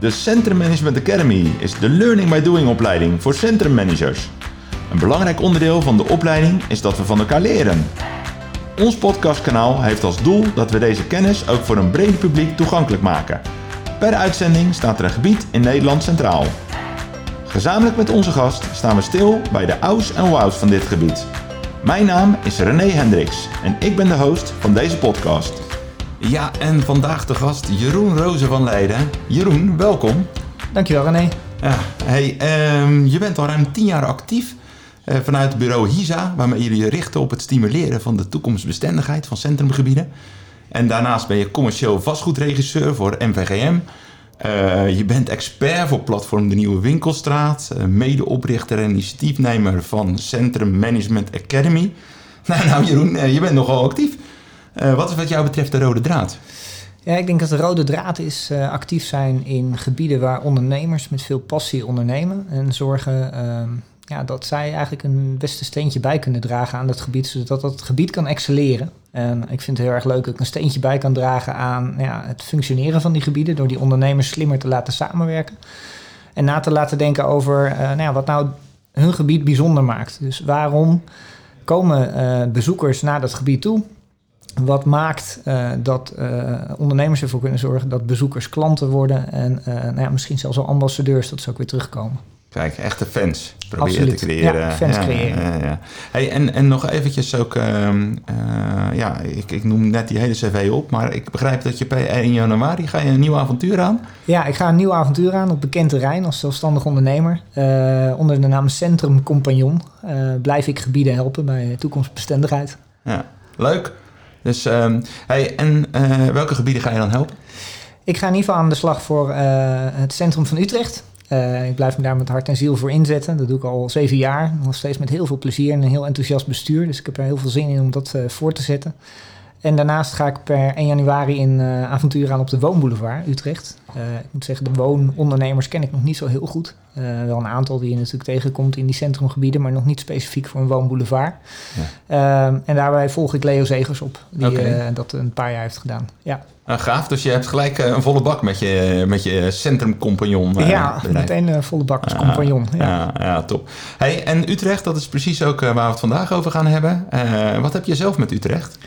De Centrum Management Academy is de Learning by Doing opleiding voor centrummanagers. Een belangrijk onderdeel van de opleiding is dat we van elkaar leren. Ons podcastkanaal heeft als doel dat we deze kennis ook voor een breed publiek toegankelijk maken. Per uitzending staat er een gebied in Nederland centraal. Gezamenlijk met onze gast staan we stil bij de ouds en wows van dit gebied. Mijn naam is René Hendricks en ik ben de host van deze podcast. Ja, en vandaag de gast Jeroen Rozen van Leiden. Jeroen, welkom. Dankjewel René. Ja, hey, ehm, je bent al ruim tien jaar actief eh, vanuit het bureau HISA, waarmee jullie je richten op het stimuleren van de toekomstbestendigheid van centrumgebieden. En daarnaast ben je commercieel vastgoedregisseur voor MVGM. Eh, je bent expert voor platform De Nieuwe Winkelstraat, uh, medeoprichter en initiatiefnemer van Centrum Management Academy. Nou, nou Jeroen, je bent nogal actief. Wat is wat jou betreft de rode draad? Ja, ik denk dat de rode draad is actief zijn in gebieden waar ondernemers met veel passie ondernemen en zorgen ehm, ja, dat zij eigenlijk een beste steentje bij kunnen dragen aan dat gebied, zodat dat gebied kan excelleren. En ik vind het heel erg leuk dat ik een steentje bij kan dragen aan ja, het functioneren van die gebieden, door die ondernemers slimmer te laten samenwerken. En na te laten denken over uh, nou ja, wat nou hun gebied bijzonder maakt. Dus waarom komen bezoekers naar dat gebied toe? Wat maakt uh, dat ondernemers ervoor kunnen zorgen dat bezoekers klanten worden en nou ja, misschien zelfs wel ambassadeurs, dat ze ook weer terugkomen. Kijk, echte fans proberen te creëren. Ja, fans creëren. Ja, ja, hey, en, en nog eventjes ook, uh, ja, ik, ik noem net die hele cv op, maar ik begrijp dat je per 1 januari ga je een nieuw avontuur aan? Ja, ik ga een nieuw avontuur aan op bekend terrein als zelfstandig ondernemer. Onder de naam Centrum Compagnon blijf ik gebieden helpen bij toekomstbestendigheid. Ja, leuk. Dus, um, hey, en welke gebieden ga je dan helpen? Ik ga in ieder geval aan de slag voor het centrum van Utrecht. Uh, ik blijf me daar met hart en ziel voor inzetten. Dat doe ik al zeven jaar. Nog steeds met heel veel plezier en een heel enthousiast bestuur. Dus ik heb er heel veel zin in om dat uh, voor te zetten. En daarnaast ga ik per 1 januari in uh, avontuur aan op de Woonboulevard Utrecht. ik moet zeggen, de woonondernemers ken ik nog niet zo heel goed. wel een aantal die je natuurlijk tegenkomt in die centrumgebieden, maar nog niet specifiek voor een woonboulevard. Ja. en daarbij volg ik Leo Zegers op, die dat een paar jaar heeft gedaan. Ja. Nou, gaaf, dus je hebt gelijk een volle bak met je, met je centrumcompagnon. Ja, meteen een volle bak als compagnon. Ja. ja. Ja, top. Hey, en Utrecht, dat is precies ook waar we het vandaag over gaan hebben. wat heb je zelf met Utrecht?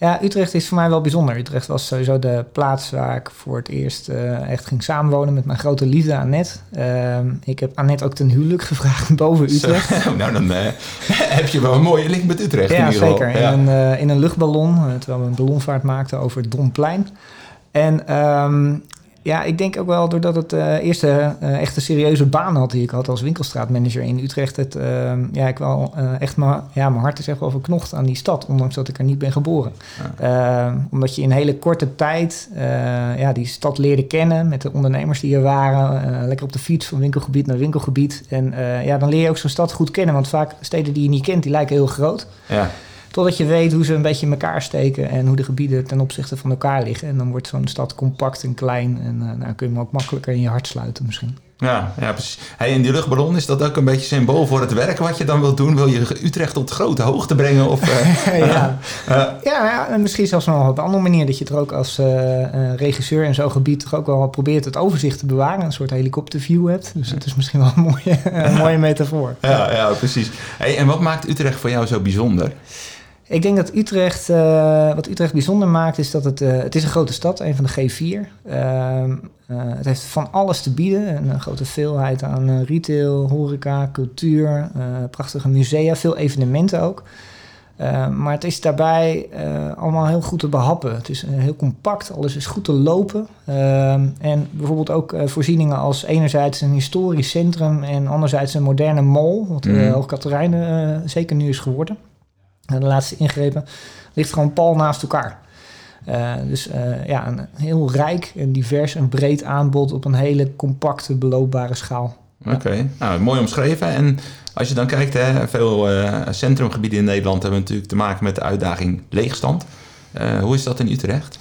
Ja, Utrecht is voor mij wel bijzonder. Utrecht was sowieso de plaats waar ik voor het eerst uh, echt ging samenwonen met mijn grote liefde Annette. Uh, ik heb Annette ook ten huwelijk gevraagd boven Utrecht. Zo, nou, dan uh, heb je wel een mooie link met Utrecht ja, in ieder geval. Zeker. Ja. In, een, in een luchtballon, terwijl we een ballonvaart maakten over het Domplein. En um, ja, ik denk ook wel doordat het uh, eerste uh, echt serieuze baan had die ik had als winkelstraatmanager in Utrecht. Het, uh, ja, ik wel echt mijn, ja, mijn hart is echt wel verknocht aan die stad, ondanks dat ik er niet ben geboren. Ja. omdat je in hele korte tijd ja, die stad leerde kennen met de ondernemers die er waren. lekker op de fiets van winkelgebied naar winkelgebied. En ja, dan leer je ook zo'n stad goed kennen, want vaak steden die je niet kent, die lijken heel groot. Ja. Totdat je weet hoe ze een beetje in elkaar steken en hoe de gebieden ten opzichte van elkaar liggen. En dan wordt zo'n stad compact en klein en uh, nou, kun je hem ook makkelijker in je hart sluiten misschien. Ja, ja precies. Hey, en die luchtballon, is dat ook een beetje symbool voor het werk wat je dan wilt doen? Wil je Utrecht tot grote hoogte brengen? Of, uh, ja. Uh, ja, ja, en misschien zelfs nog op een andere manier. Dat je er ook als regisseur in zo'n gebied toch ook wel probeert het overzicht te bewaren. Een soort helikopterview hebt. Dus dat is misschien wel een mooie, een mooie metafoor. Ja, ja precies. Hey, en wat maakt Utrecht voor jou zo bijzonder? Ik denk dat Utrecht, uh, wat Utrecht bijzonder maakt, is dat het, uh, het is een grote stad, een van de G4. Uh, uh, het heeft van alles te bieden, een grote veelheid aan retail, horeca, cultuur, prachtige musea, veel evenementen ook. maar het is daarbij allemaal heel goed te behappen. Het is heel compact, alles is goed te lopen. en bijvoorbeeld ook voorzieningen als enerzijds een historisch centrum en anderzijds een moderne mall, wat mm. Hoogkaterijnen zeker nu is geworden de laatste ingrepen, ligt gewoon pal naast elkaar. Uh, dus uh, ja, een heel rijk en divers en breed aanbod op een hele compacte, beloopbare schaal. Oké, okay. nou, mooi omschreven. En als je dan kijkt, hè, veel uh, centrumgebieden in Nederland hebben natuurlijk te maken met de uitdaging leegstand. hoe is dat in Utrecht?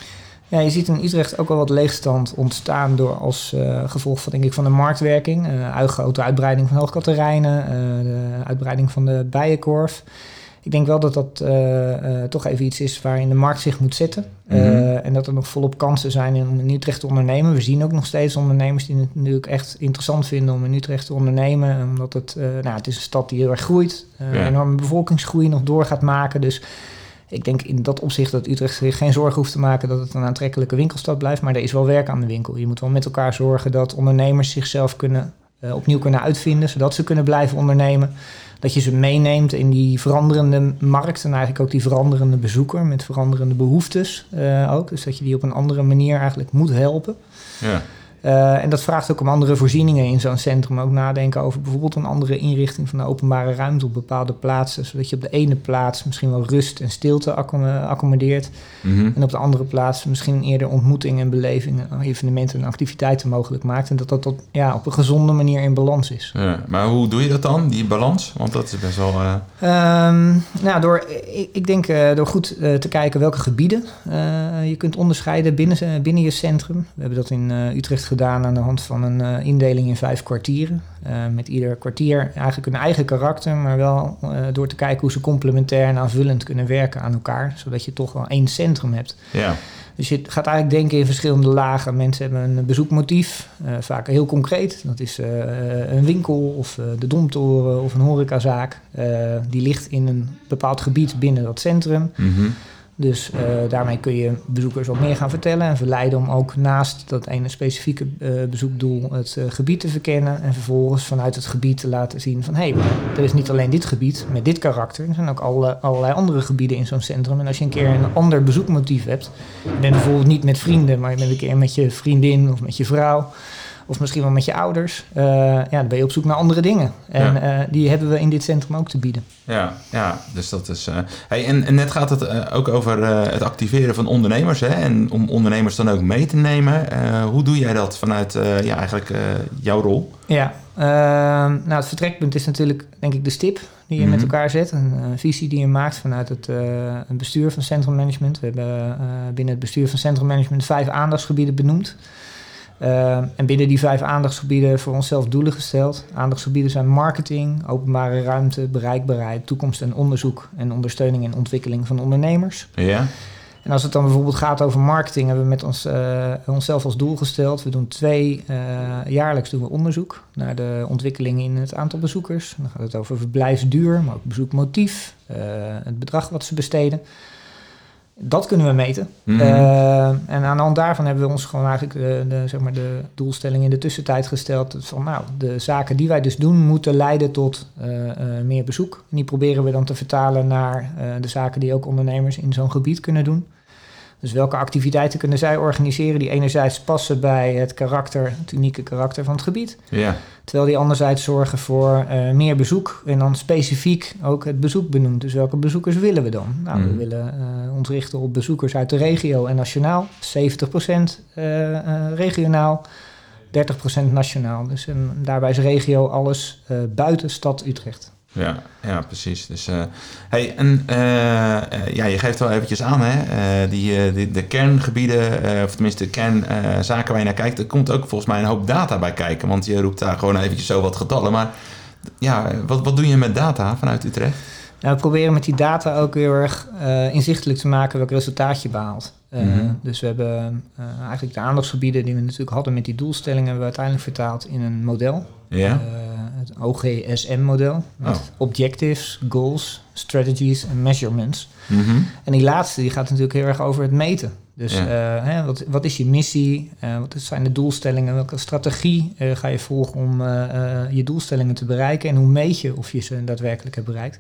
Ja, je ziet in Utrecht ook wel wat leegstand ontstaan door als gevolg van, denk ik, van de marktwerking. Uh, grote uitbreiding van hoogkaterijnen, de uitbreiding van de bijenkorf. Ik denk wel dat dat uh, toch even iets is waarin de markt zich moet zetten. Mhm. en dat er nog volop kansen zijn om in Utrecht te ondernemen. We zien ook nog steeds ondernemers die het natuurlijk echt interessant vinden om in Utrecht te ondernemen. Omdat het, nou, het is een stad die heel erg groeit. Een enorme bevolkingsgroei nog door gaat maken. Dus ik denk in dat opzicht dat Utrecht zich geen zorgen hoeft te maken dat het een aantrekkelijke winkelstad blijft. Maar er is wel werk aan de winkel. Je moet wel met elkaar zorgen dat ondernemers zichzelf kunnen, uh, opnieuw kunnen uitvinden, zodat ze kunnen blijven ondernemen. Dat je ze meeneemt in die veranderende markt en eigenlijk ook die veranderende bezoeker met veranderende behoeftes uh, ook. Dus dat je die op een andere manier eigenlijk moet helpen. Ja. Uh, en dat vraagt ook om andere voorzieningen in zo'n centrum. Ook nadenken over bijvoorbeeld een andere inrichting van de openbare ruimte op bepaalde plaatsen. Zodat je op de ene plaats misschien wel rust en stilte accommodeert. Mhm. En op de andere plaats misschien eerder ontmoeting en beleving, evenementen en activiteiten mogelijk maakt. En dat dat tot, ja, op een gezonde manier in balans is. Ja, maar hoe doe je dat dan, die balans? Want dat is best wel. Uh... Um, nou, door, ik, ik denk uh, door goed te kijken welke gebieden je kunt onderscheiden binnen, binnen je centrum. We hebben dat in Utrecht gedaan aan de hand van een uh, indeling in vijf kwartieren. Uh, met ieder kwartier eigenlijk een eigen karakter, maar wel uh, door te kijken hoe ze complementair en aanvullend kunnen werken aan elkaar, zodat je toch wel één centrum hebt. Ja. Dus je gaat eigenlijk denken in verschillende lagen. Mensen hebben een bezoekmotief, vaak heel concreet. Dat is een winkel of de domtoren of een horecazaak. die ligt in een bepaald gebied binnen dat centrum. Mm -hmm. Dus uh, daarmee kun je bezoekers wat meer gaan vertellen en verleiden om ook naast dat ene specifieke uh, bezoekdoel het uh, gebied te verkennen. En vervolgens vanuit het gebied te laten zien van hé, hey, er is niet alleen dit gebied met dit karakter, er zijn ook alle, allerlei andere gebieden in zo'n centrum. En als je een keer een ander bezoekmotief hebt, je bent bijvoorbeeld niet met vrienden, maar je bent een keer met je vriendin of met je vrouw of misschien wel met je ouders, uh, ja, dan ben je op zoek naar andere dingen. En ja. uh, die hebben we in dit centrum ook te bieden. Ja, ja dus dat is. Uh, hey, en, en, net gaat het ook over het activeren van ondernemers. Hè, en om ondernemers dan ook mee te nemen. hoe doe jij dat vanuit ja, eigenlijk jouw rol? Ja, ehm, nou, het vertrekpunt is natuurlijk, denk ik, de stip die je mm -hmm. met elkaar zet. Een, visie die je maakt vanuit het bestuur van Centrum Management. We hebben binnen het bestuur van Centrum Management vijf aandachtsgebieden benoemd. Uh, en binnen die vijf aandachtsgebieden voor onszelf doelen gesteld. Aandachtsgebieden zijn marketing, openbare ruimte, bereikbaarheid, toekomst en onderzoek en ondersteuning en ontwikkeling van ondernemers. Ja. En als het dan bijvoorbeeld gaat over marketing, hebben we met ons, uh, onszelf als doel gesteld. We doen twee, uh, jaarlijks doen we onderzoek naar de ontwikkeling in het aantal bezoekers. Dan gaat het over verblijfsduur, maar ook bezoekmotief, het bedrag wat ze besteden. Dat kunnen we meten. Mm en aan de hand daarvan hebben we ons gewoon eigenlijk de, de, zeg maar de doelstelling in de tussentijd gesteld. Van nou, de zaken die wij dus doen moeten leiden tot uh, meer bezoek. En die proberen we dan te vertalen naar de zaken die ook ondernemers in zo'n gebied kunnen doen. Dus welke activiteiten kunnen zij organiseren die enerzijds passen bij het karakter, het unieke karakter van het gebied. Ja. Terwijl die anderzijds zorgen voor uh, meer bezoek en dan specifiek ook het bezoek benoemt. Dus welke bezoekers willen we dan? Nou, we mm. willen uh, ons richten op bezoekers uit de regio en nationaal. 70% uh, regionaal, 30% nationaal. Dus en daarbij is regio alles buiten stad Utrecht. Ja, ja, precies. Dus, uh, hey, en uh, ja, je geeft wel eventjes aan, hè, die, die, de kerngebieden, of tenminste de kernzaken waar je naar kijkt, er komt ook volgens mij een hoop data bij kijken. Want je roept daar gewoon eventjes zo wat getallen. Maar ja, wat, wat doe je met data vanuit Utrecht? Nou, we proberen met die data ook heel erg inzichtelijk te maken welk resultaat je behaalt. Uh, Dus we hebben eigenlijk de aandachtsgebieden die we natuurlijk hadden met die doelstellingen, hebben we uiteindelijk vertaald in een model. Ja. Het OGSM-model. Met oh. objectives, goals, strategies en measurements. Mm -hmm. En die laatste die gaat natuurlijk heel erg over het meten. Dus ja. hè, wat, wat, is je missie? wat zijn de doelstellingen? Welke strategie ga je volgen om je doelstellingen te bereiken? En hoe meet je of je ze daadwerkelijk hebt bereikt?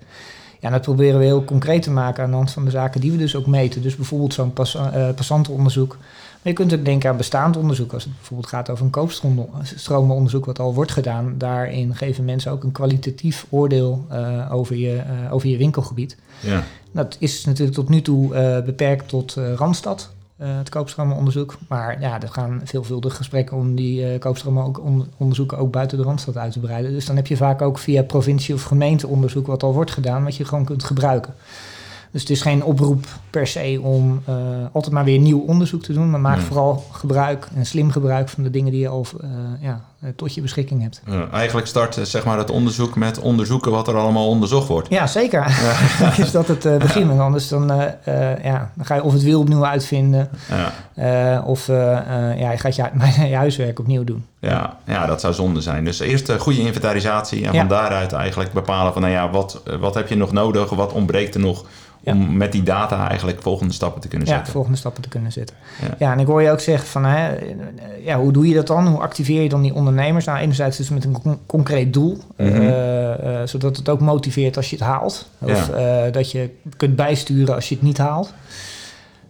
Ja, dat proberen we heel concreet te maken aan de hand van de zaken die we dus ook meten. Dus bijvoorbeeld zo'n pas, passantenonderzoek. Maar je kunt ook denken aan bestaand onderzoek. Als het bijvoorbeeld gaat over een koopstromenonderzoek wat al wordt gedaan. Daarin geven mensen ook een kwalitatief oordeel uh, over, je, uh, over je winkelgebied. Ja. Dat is natuurlijk tot nu toe beperkt tot Randstad. Het koopstromenonderzoek. Maar ja, er gaan veelvuldig gesprekken om die uh, koopstromen ook onderzoeken ook buiten de Randstad uit te breiden. Dus dan heb je vaak ook via provincie- of gemeenteonderzoek wat al wordt gedaan, wat je gewoon kunt gebruiken. Dus het is geen oproep per se om uh, altijd maar weer nieuw onderzoek te doen. Maar maak Nee. vooral gebruik en slim gebruik van de dingen die je al uh, ja, tot je beschikking hebt. Uh, eigenlijk start uh, zeg maar, het onderzoek met onderzoeken wat er allemaal onderzocht wordt. Ja, zeker. Ja. is dat het uh, begin. Anders dan, uh, ja, dan ga je of het wiel opnieuw uitvinden. Ja. of ja, je gaat je, je huiswerk opnieuw doen. Ja, ja, dat zou zonde zijn. Dus eerst een goede inventarisatie en Ja. van daaruit eigenlijk bepalen van nou ja, wat, wat heb je nog nodig, wat ontbreekt er nog om met die data eigenlijk volgende stappen te kunnen Ja, zetten. volgende stappen te kunnen zetten. Ja. Ja, en ik hoor je ook zeggen van, hè, ja, hoe doe je dat dan? Hoe activeer je dan die ondernemers? Nou, enerzijds dus met een con- concreet doel, Mhm. eh, eh, zodat het ook motiveert als je het haalt. Of eh, dat je kunt bijsturen als je het niet haalt.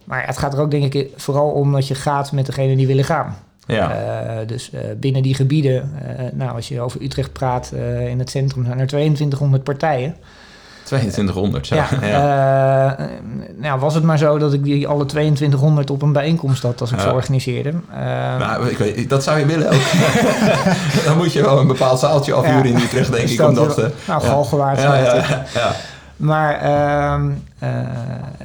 Maar het gaat er ook denk ik vooral om dat je gaat met degene die willen gaan. Ja. Dus binnen die gebieden, nou, als je over Utrecht praat, in het centrum zijn er 2200 partijen. 2200, zo. Ja, Ja. Nou was het maar zo dat ik die alle 2200 op een bijeenkomst had als ik Ja. ze organiseerde. Eh, Nou, ik weet, dat zou je willen ook. Dan moet je wel een bepaald zaaltje afhuren in Utrecht, denk ik. Stel Om dat dat, je- eh, nou. Galgenwaard. Ja. Maar ehm, eh,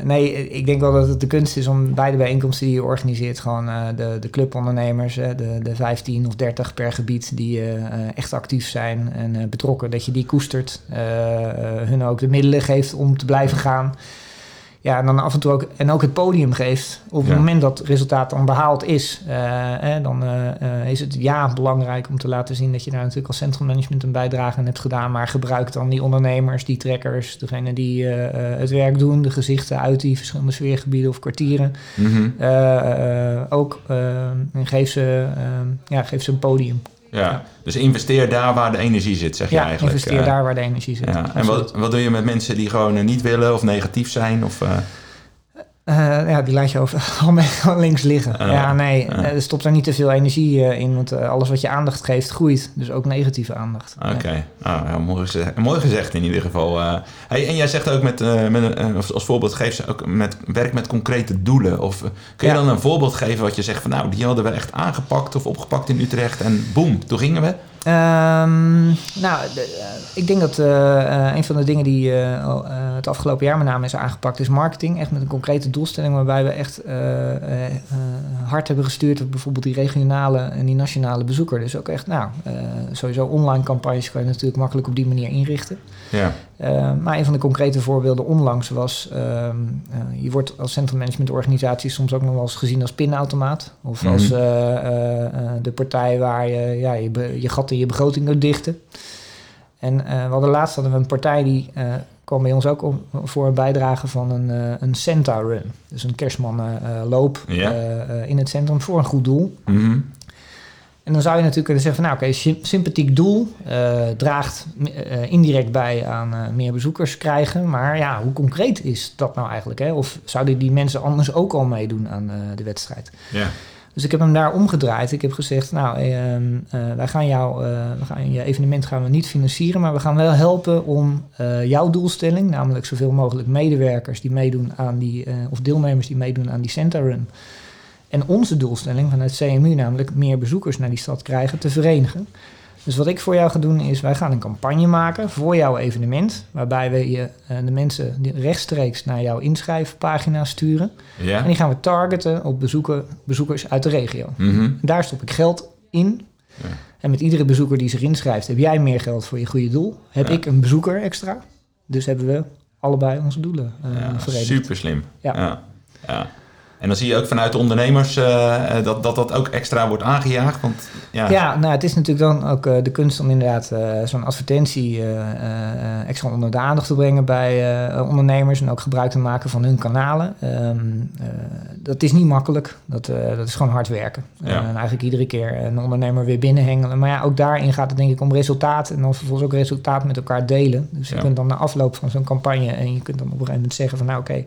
nee, ik denk wel dat het de kunst is om bij de bijeenkomsten die je organiseert, gewoon eh, de, de clubondernemers, de, de 15 of 30 per gebied die echt actief zijn en betrokken, dat je die koestert, hun ook de middelen geeft om te blijven gaan. Ja, en dan af en toe ook, en ook het podium geeft. Op het Ja. moment dat het resultaat dan behaald is, eh, hè, dan eh, eh, is het ja belangrijk om te laten zien dat je daar natuurlijk als centrummanagement een bijdrage aan hebt gedaan. Maar gebruik dan die ondernemers, die trekkers, degene die het werk doen, de gezichten uit die verschillende sfeergebieden of kwartieren. Mhm. ook eh, en geef, ze, eh, ja, geef ze een podium. Ja. Dus investeer daar waar de energie zit, zeg je Ja, eigenlijk. investeer Eh, daar waar de energie zit. Ja. En wat, wat doe je met mensen die gewoon eh, niet willen of negatief zijn? Of, eh, Eh, ja, die laat je over al links liggen. Ah, ja, nee, ah. eh, er stopt er niet te veel energie eh, in, want alles wat je aandacht geeft, groeit. Dus ook negatieve aandacht. Oké, ah, ja, mooi, gezegd, mooi gezegd in ieder geval. hey, en jij zegt ook met, met als- voorbeeld, geef ze ook met, werk met concrete doelen. Of kun je Ja. dan een voorbeeld geven wat je zegt van nou, die hadden we echt aangepakt of opgepakt in Utrecht en boem, toen gingen we. Ehm, nou, de- eh, ik denk dat eh, eh, een van de dingen die het afgelopen jaar met name is aangepakt is marketing. Echt met een concrete doelstelling waarbij we echt hard hebben gestuurd op bijvoorbeeld die regionale en die nationale bezoeker. Dus ook echt, nou, sowieso online campagnes kan je natuurlijk makkelijk op die manier inrichten. Ja, Uh, maar een van de concrete voorbeelden onlangs was... uh, je wordt als centrummanagementorganisatie soms ook nog wel eens gezien als pinautomaat. Of Mhm. als de partij waar je ja, je, je gat je begroting kunt dichten. En uh, we hadden laatst hadden we een partij die uh, kwam bij ons ook om, voor een bijdrage van een, uh, een Santa Run. Dus een Ja. uh, in het centrum voor een goed doel. Mhm. En dan zou je natuurlijk kunnen zeggen van nou oké, sym- sympathiek doel draagt indirect bij aan meer bezoekers krijgen. Maar ja, hoe concreet is dat nou eigenlijk? Hè? Of zouden die mensen anders ook al meedoen aan de wedstrijd? ja. Dus ik heb hem daar omgedraaid. Ik heb gezegd, nou, eh, wij gaan jou, uh, we gaan je evenement gaan we niet financieren, maar we gaan wel helpen om jouw doelstelling, namelijk zoveel mogelijk medewerkers die meedoen aan die, of deelnemers die meedoen aan die Center Run. En onze doelstelling van het CMU, namelijk meer bezoekers naar die stad krijgen, te verenigen. Dus wat ik voor jou ga doen is, wij gaan een campagne maken voor jouw evenement, waarbij we je, uh, de mensen rechtstreeks naar jouw inschrijfpagina sturen. Ja. En die gaan we targeten op bezoeken, bezoekers uit de regio. Mhm. Daar stop ik geld in. Ja. En met iedere bezoeker die zich inschrijft, heb jij meer geld voor je goede doel. Heb Ja. ik een bezoeker extra. Dus hebben we allebei onze doelen uh, Ja, super slim. Ja. Ja. En dan zie je ook vanuit de ondernemers uh, dat, dat dat ook extra wordt aangejaagd. Want, ja. Ja, nou, het is natuurlijk dan ook uh, de kunst om inderdaad uh, zo'n advertentie extra onder de aandacht te brengen bij ondernemers en ook gebruik te maken van hun kanalen. Um, dat is niet makkelijk, dat, dat is gewoon hard werken. Ja. en eigenlijk iedere keer een ondernemer weer binnenhengelen. Maar ja, ook daarin gaat het denk ik om resultaat en dan vervolgens ook resultaat met elkaar delen. Dus je Ja. kunt dan na afloop van zo'n campagne en je kunt dan op een gegeven moment zeggen van nou oké, okay,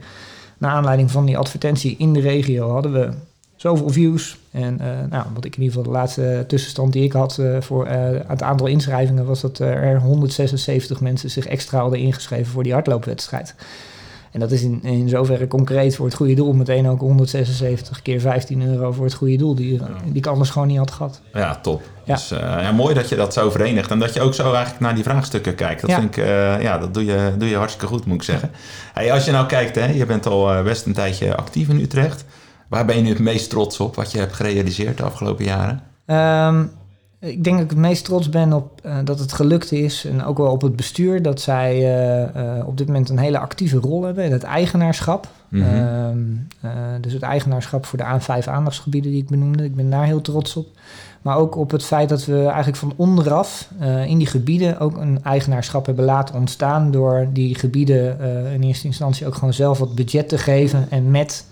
naar aanleiding van die advertentie in de regio hadden we zoveel views. En uh, nou, wat ik in ieder geval de laatste tussenstand die ik had uh, voor uh, het aantal inschrijvingen was dat er 176 mensen zich extra hadden ingeschreven voor die hardloopwedstrijd. En dat is in, in zoverre concreet voor het goede doel. Meteen ook 176 keer 15 euro voor het goede doel. Die, die ik anders gewoon niet had gehad. Ja, top. Ja. Dus uh, ja, mooi dat je dat zo verenigt. En dat je ook zo eigenlijk naar die vraagstukken kijkt. Dat Ja. vind ik, eh, ja, dat doe je, doe je hartstikke goed, moet ik zeggen. Hey, als je nou kijkt, hè, je bent al eh, best een tijdje actief in Utrecht. Waar ben je nu het meest trots op, wat je hebt gerealiseerd de afgelopen jaren? Ehm, ik denk dat ik het meest trots ben op eh, dat het gelukt is. En ook wel op het bestuur. Dat zij eh, eh, op dit moment een hele actieve rol hebben in het eigenaarschap. Mhm. Ehm, eh, dus het eigenaarschap voor de aan vijf aandachtsgebieden die ik benoemde. Ik ben daar heel trots op. Maar ook op het feit dat we eigenlijk van onderaf in die gebieden ook een eigenaarschap hebben laten ontstaan. Door die gebieden in eerste instantie ook gewoon zelf wat budget te geven. En met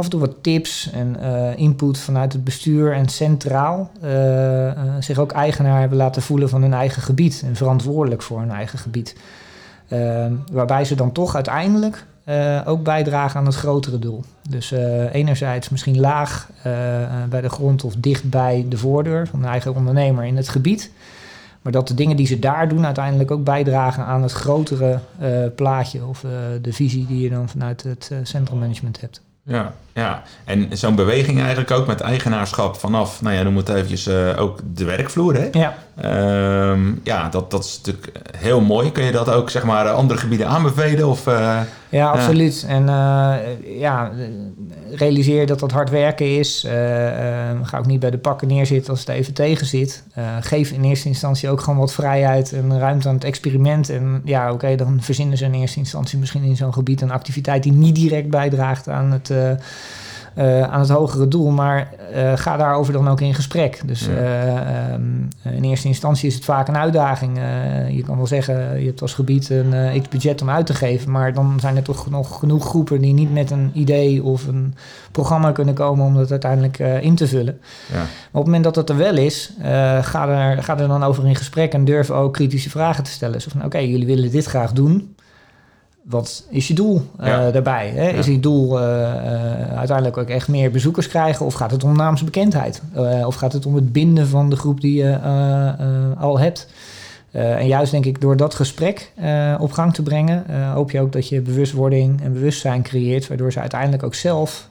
af en toe wat tips en eh, input vanuit het bestuur en centraal eh, eh, zich ook eigenaar hebben laten voelen van hun eigen gebied en verantwoordelijk voor hun eigen gebied. Ehm, waarbij ze dan toch uiteindelijk ook bijdragen aan het grotere doel. Dus enerzijds misschien laag bij de grond of dicht bij de voordeur van de eigen ondernemer in het gebied. Maar dat de dingen die ze daar doen uiteindelijk ook bijdragen aan het grotere plaatje of eh, de visie die je dan vanuit het eh, centrummanagement hebt. Ja, ja. en zo'n beweging eigenlijk ook met eigenaarschap vanaf, nou ja, noem het eventjes eh, ook de werkvloer, hè? Ja, Ehm, ja, dat, dat is natuurlijk heel mooi. Kun je dat ook, zeg maar, andere gebieden aanbevelen? Of, eh, Ja, absoluut. En eh, ja, eh, realiseer dat dat hard werken is. Eh, eh, ga ook niet bij de pakken neerzitten als het even tegen zit. Eh, geef in eerste instantie ook gewoon wat vrijheid en ruimte aan het experiment. En ja, oké, dan verzinnen ze in eerste instantie misschien in zo'n gebied een activiteit die niet direct bijdraagt aan het. Eh, aan het hogere doel, maar eh, ga daarover dan ook in gesprek. Dus Ja. eh, ehm, in eerste instantie is het vaak een uitdaging. Je kan wel zeggen, je hebt als gebied een eh, x budget om uit te geven, maar dan zijn er toch nog genoeg groepen die niet met een idee of een programma kunnen komen om dat uiteindelijk in te vullen. ja. Maar op het moment dat dat er wel is, ga, er, ga er dan over in gesprek en durf ook kritische vragen te stellen. Zo van, oké, jullie willen dit graag doen. Wat is je doel eh, Ja. daarbij? Hè? Is Ja. je doel eh, eh, uiteindelijk ook echt meer bezoekers krijgen? Of gaat het om naamsbekendheid? Of gaat het om het binden van de groep die je al hebt? En juist denk ik door dat gesprek op gang te brengen, hoop je ook dat je bewustwording en bewustzijn creëert, waardoor ze uiteindelijk ook zelf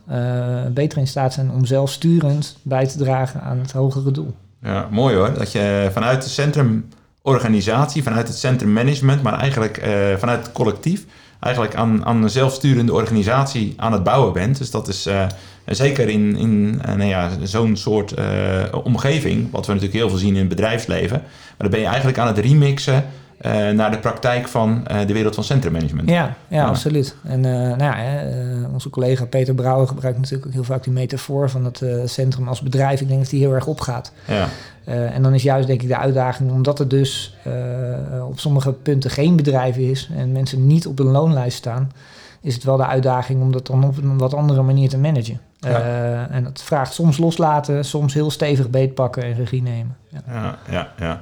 beter in staat zijn om zelfsturend bij te dragen aan het hogere doel. Ja, mooi hoor. Dat je vanuit de centrumorganisatie, vanuit het centrummanagement, maar eigenlijk vanuit het collectief, eigenlijk aan, aan een zelfsturende organisatie aan het bouwen bent. Dus dat is eh, zeker in, in eh, nou ja, zo'n soort eh, omgeving, wat we natuurlijk heel veel zien in het bedrijfsleven. Maar dan ben je eigenlijk aan het remixen naar de praktijk van eh, de wereld van centrummanagement. Ja, ja, Ja. absoluut. En eh, nou ja, eh, onze collega Peter Brouwer gebruikt natuurlijk ook heel vaak die metafoor van het eh, centrum als bedrijf. Ik denk dat die heel erg opgaat. Ja, Eh, en dan is juist denk ik de uitdaging, omdat het dus eh, op sommige punten geen bedrijf is en mensen niet op een loonlijst staan, is het wel de uitdaging om dat dan op een wat andere manier te managen. Ja. Eh, en dat vraagt soms loslaten, soms heel stevig beetpakken en regie nemen. Ja. ja, ja. ja.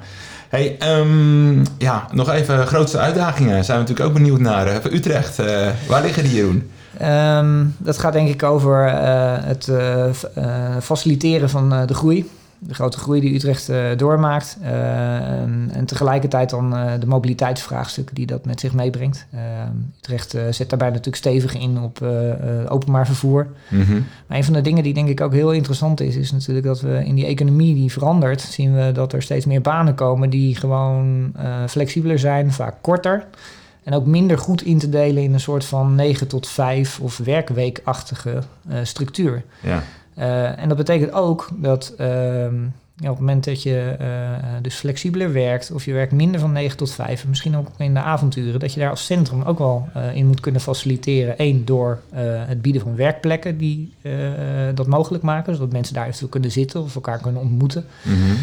Hey, ehm, ja, nog even grootste uitdagingen. Zijn we natuurlijk ook benieuwd naar. Eh, Utrecht, eh, waar liggen die, Jeroen? Ehm, dat gaat denk ik over het faciliteren van de groei. De grote groei die Utrecht eh, doormaakt. Eh, en, en tegelijkertijd dan eh, de mobiliteitsvraagstukken die dat met zich meebrengt. Utrecht zet daarbij natuurlijk stevig in op openbaar vervoer. Mhm. Maar een van de dingen die denk ik ook heel interessant is, is natuurlijk dat we in die economie die verandert, zien we dat er steeds meer banen komen die gewoon flexibeler zijn, vaak korter. En ook minder goed in te delen in een soort van 9 tot 5 of werkweekachtige structuur. Ja, Eh, en dat betekent ook dat ehm, op het moment dat je eh, dus flexibeler werkt, of je werkt minder van 9 tot 5, en misschien ook in de avonturen, dat je daar als centrum ook wel eh, in moet kunnen faciliteren. Eén, door het bieden van werkplekken die dat mogelijk maken, zodat mensen daar eventueel kunnen zitten of elkaar kunnen ontmoeten. Mhm.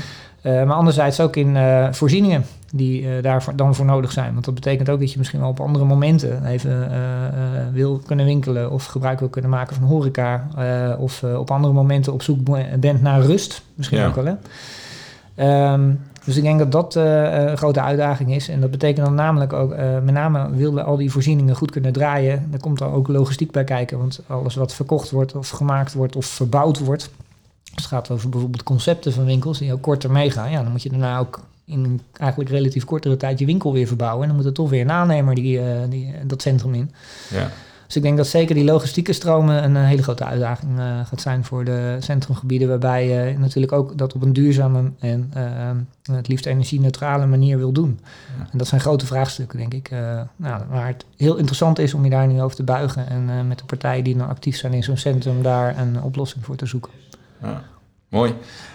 Maar anderzijds ook in eh, voorzieningen die eh, daarvoor dan voor nodig zijn. Want dat betekent ook dat je misschien wel op andere momenten even eh, eh, wil kunnen winkelen of gebruik wil kunnen maken van horeca. eh, of eh, op andere momenten op zoek bent naar rust. Misschien Ja. ook wel. Hè? Ehm, dus ik denk dat dat eh, een grote uitdaging is. En dat betekent dan namelijk ook, eh, met name willen al die voorzieningen goed kunnen draaien. Daar komt dan ook logistiek bij kijken. Want alles wat verkocht wordt of gemaakt wordt of verbouwd wordt. Als het gaat over bijvoorbeeld concepten van winkels die ook korter meegaan. Ja, dan moet je daarna ook in eigenlijk relatief kortere tijd je winkel weer verbouwen. En dan moet er toch weer een aannemer die, eh, die, dat centrum in. Ja. Dus ik denk dat zeker die logistieke stromen een eh, hele grote uitdaging uh, gaat zijn voor de centrumgebieden. Waarbij je natuurlijk ook dat op een duurzame en uh, het liefst energie-neutrale manier wil doen. Ja. En dat zijn grote vraagstukken, denk ik. nou, waar het heel interessant is om je daar nu over te buigen. En met de partijen die dan actief zijn in zo'n centrum daar een oplossing voor te zoeken. Ja. Mooi.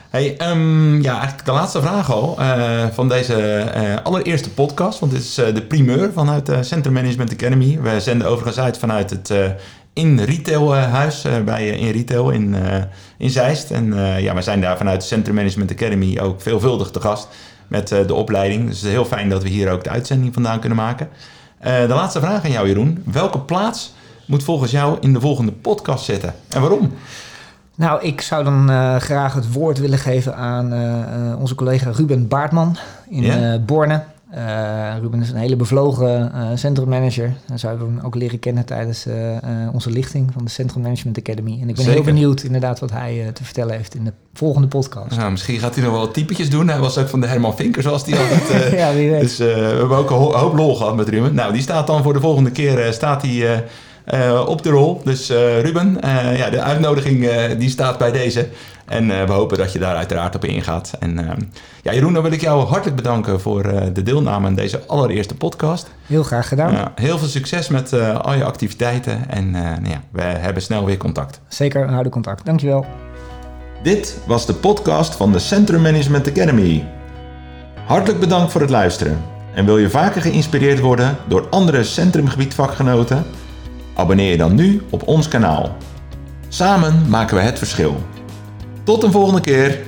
Hey, um, ja, eigenlijk de laatste vraag al uh, van deze uh, allereerste podcast. Want dit is uh, de primeur vanuit Center Management Academy. We zenden overigens uit vanuit het In Retail huis bij In Retail in, in Zeist. En ja, we zijn daar vanuit Center Management Academy ook veelvuldig te gast met de opleiding. Dus het is heel fijn dat we hier ook de uitzending vandaan kunnen maken. de laatste vraag aan jou Jeroen. Welke plaats moet volgens jou in de volgende podcast zitten en waarom? Nou, ik zou dan uh, graag het woord willen geven aan uh, onze collega Ruben Baartman in yeah. uh, Borne. Ruben is een hele bevlogen centrummanager. En zo hebben we hem ook leren kennen tijdens onze lichting van de Centrum Management Academy. En ik ben Zeker. heel benieuwd inderdaad wat hij te vertellen heeft in de volgende podcast. Nou, misschien gaat hij nog wel wat typetjes doen. Hij was ook van de Herman Vinker, zoals die altijd... ja, wie weet. Dus we hebben ook een ho hoop lol gehad met Ruben. Nou, die staat dan voor de volgende keer... staat hij uh, op de rol. Dus uh, Ruben, uh, ja, de uitnodiging die staat bij deze. En we hopen dat je daar uiteraard op ingaat. En ja, Jeroen, dan wil ik jou hartelijk bedanken voor de deelname aan deze allereerste podcast. Heel graag gedaan. heel veel succes met al je activiteiten. En nou ja, we hebben snel weer contact. Zeker, we houden contact. Dankjewel. Dit was de podcast van de Centrum Management Academy. Hartelijk bedankt voor het luisteren. En wil je vaker geïnspireerd worden door andere centrumgebietvakgenoten? Abonneer je dan nu op ons kanaal. Samen maken we het verschil. Tot een volgende keer.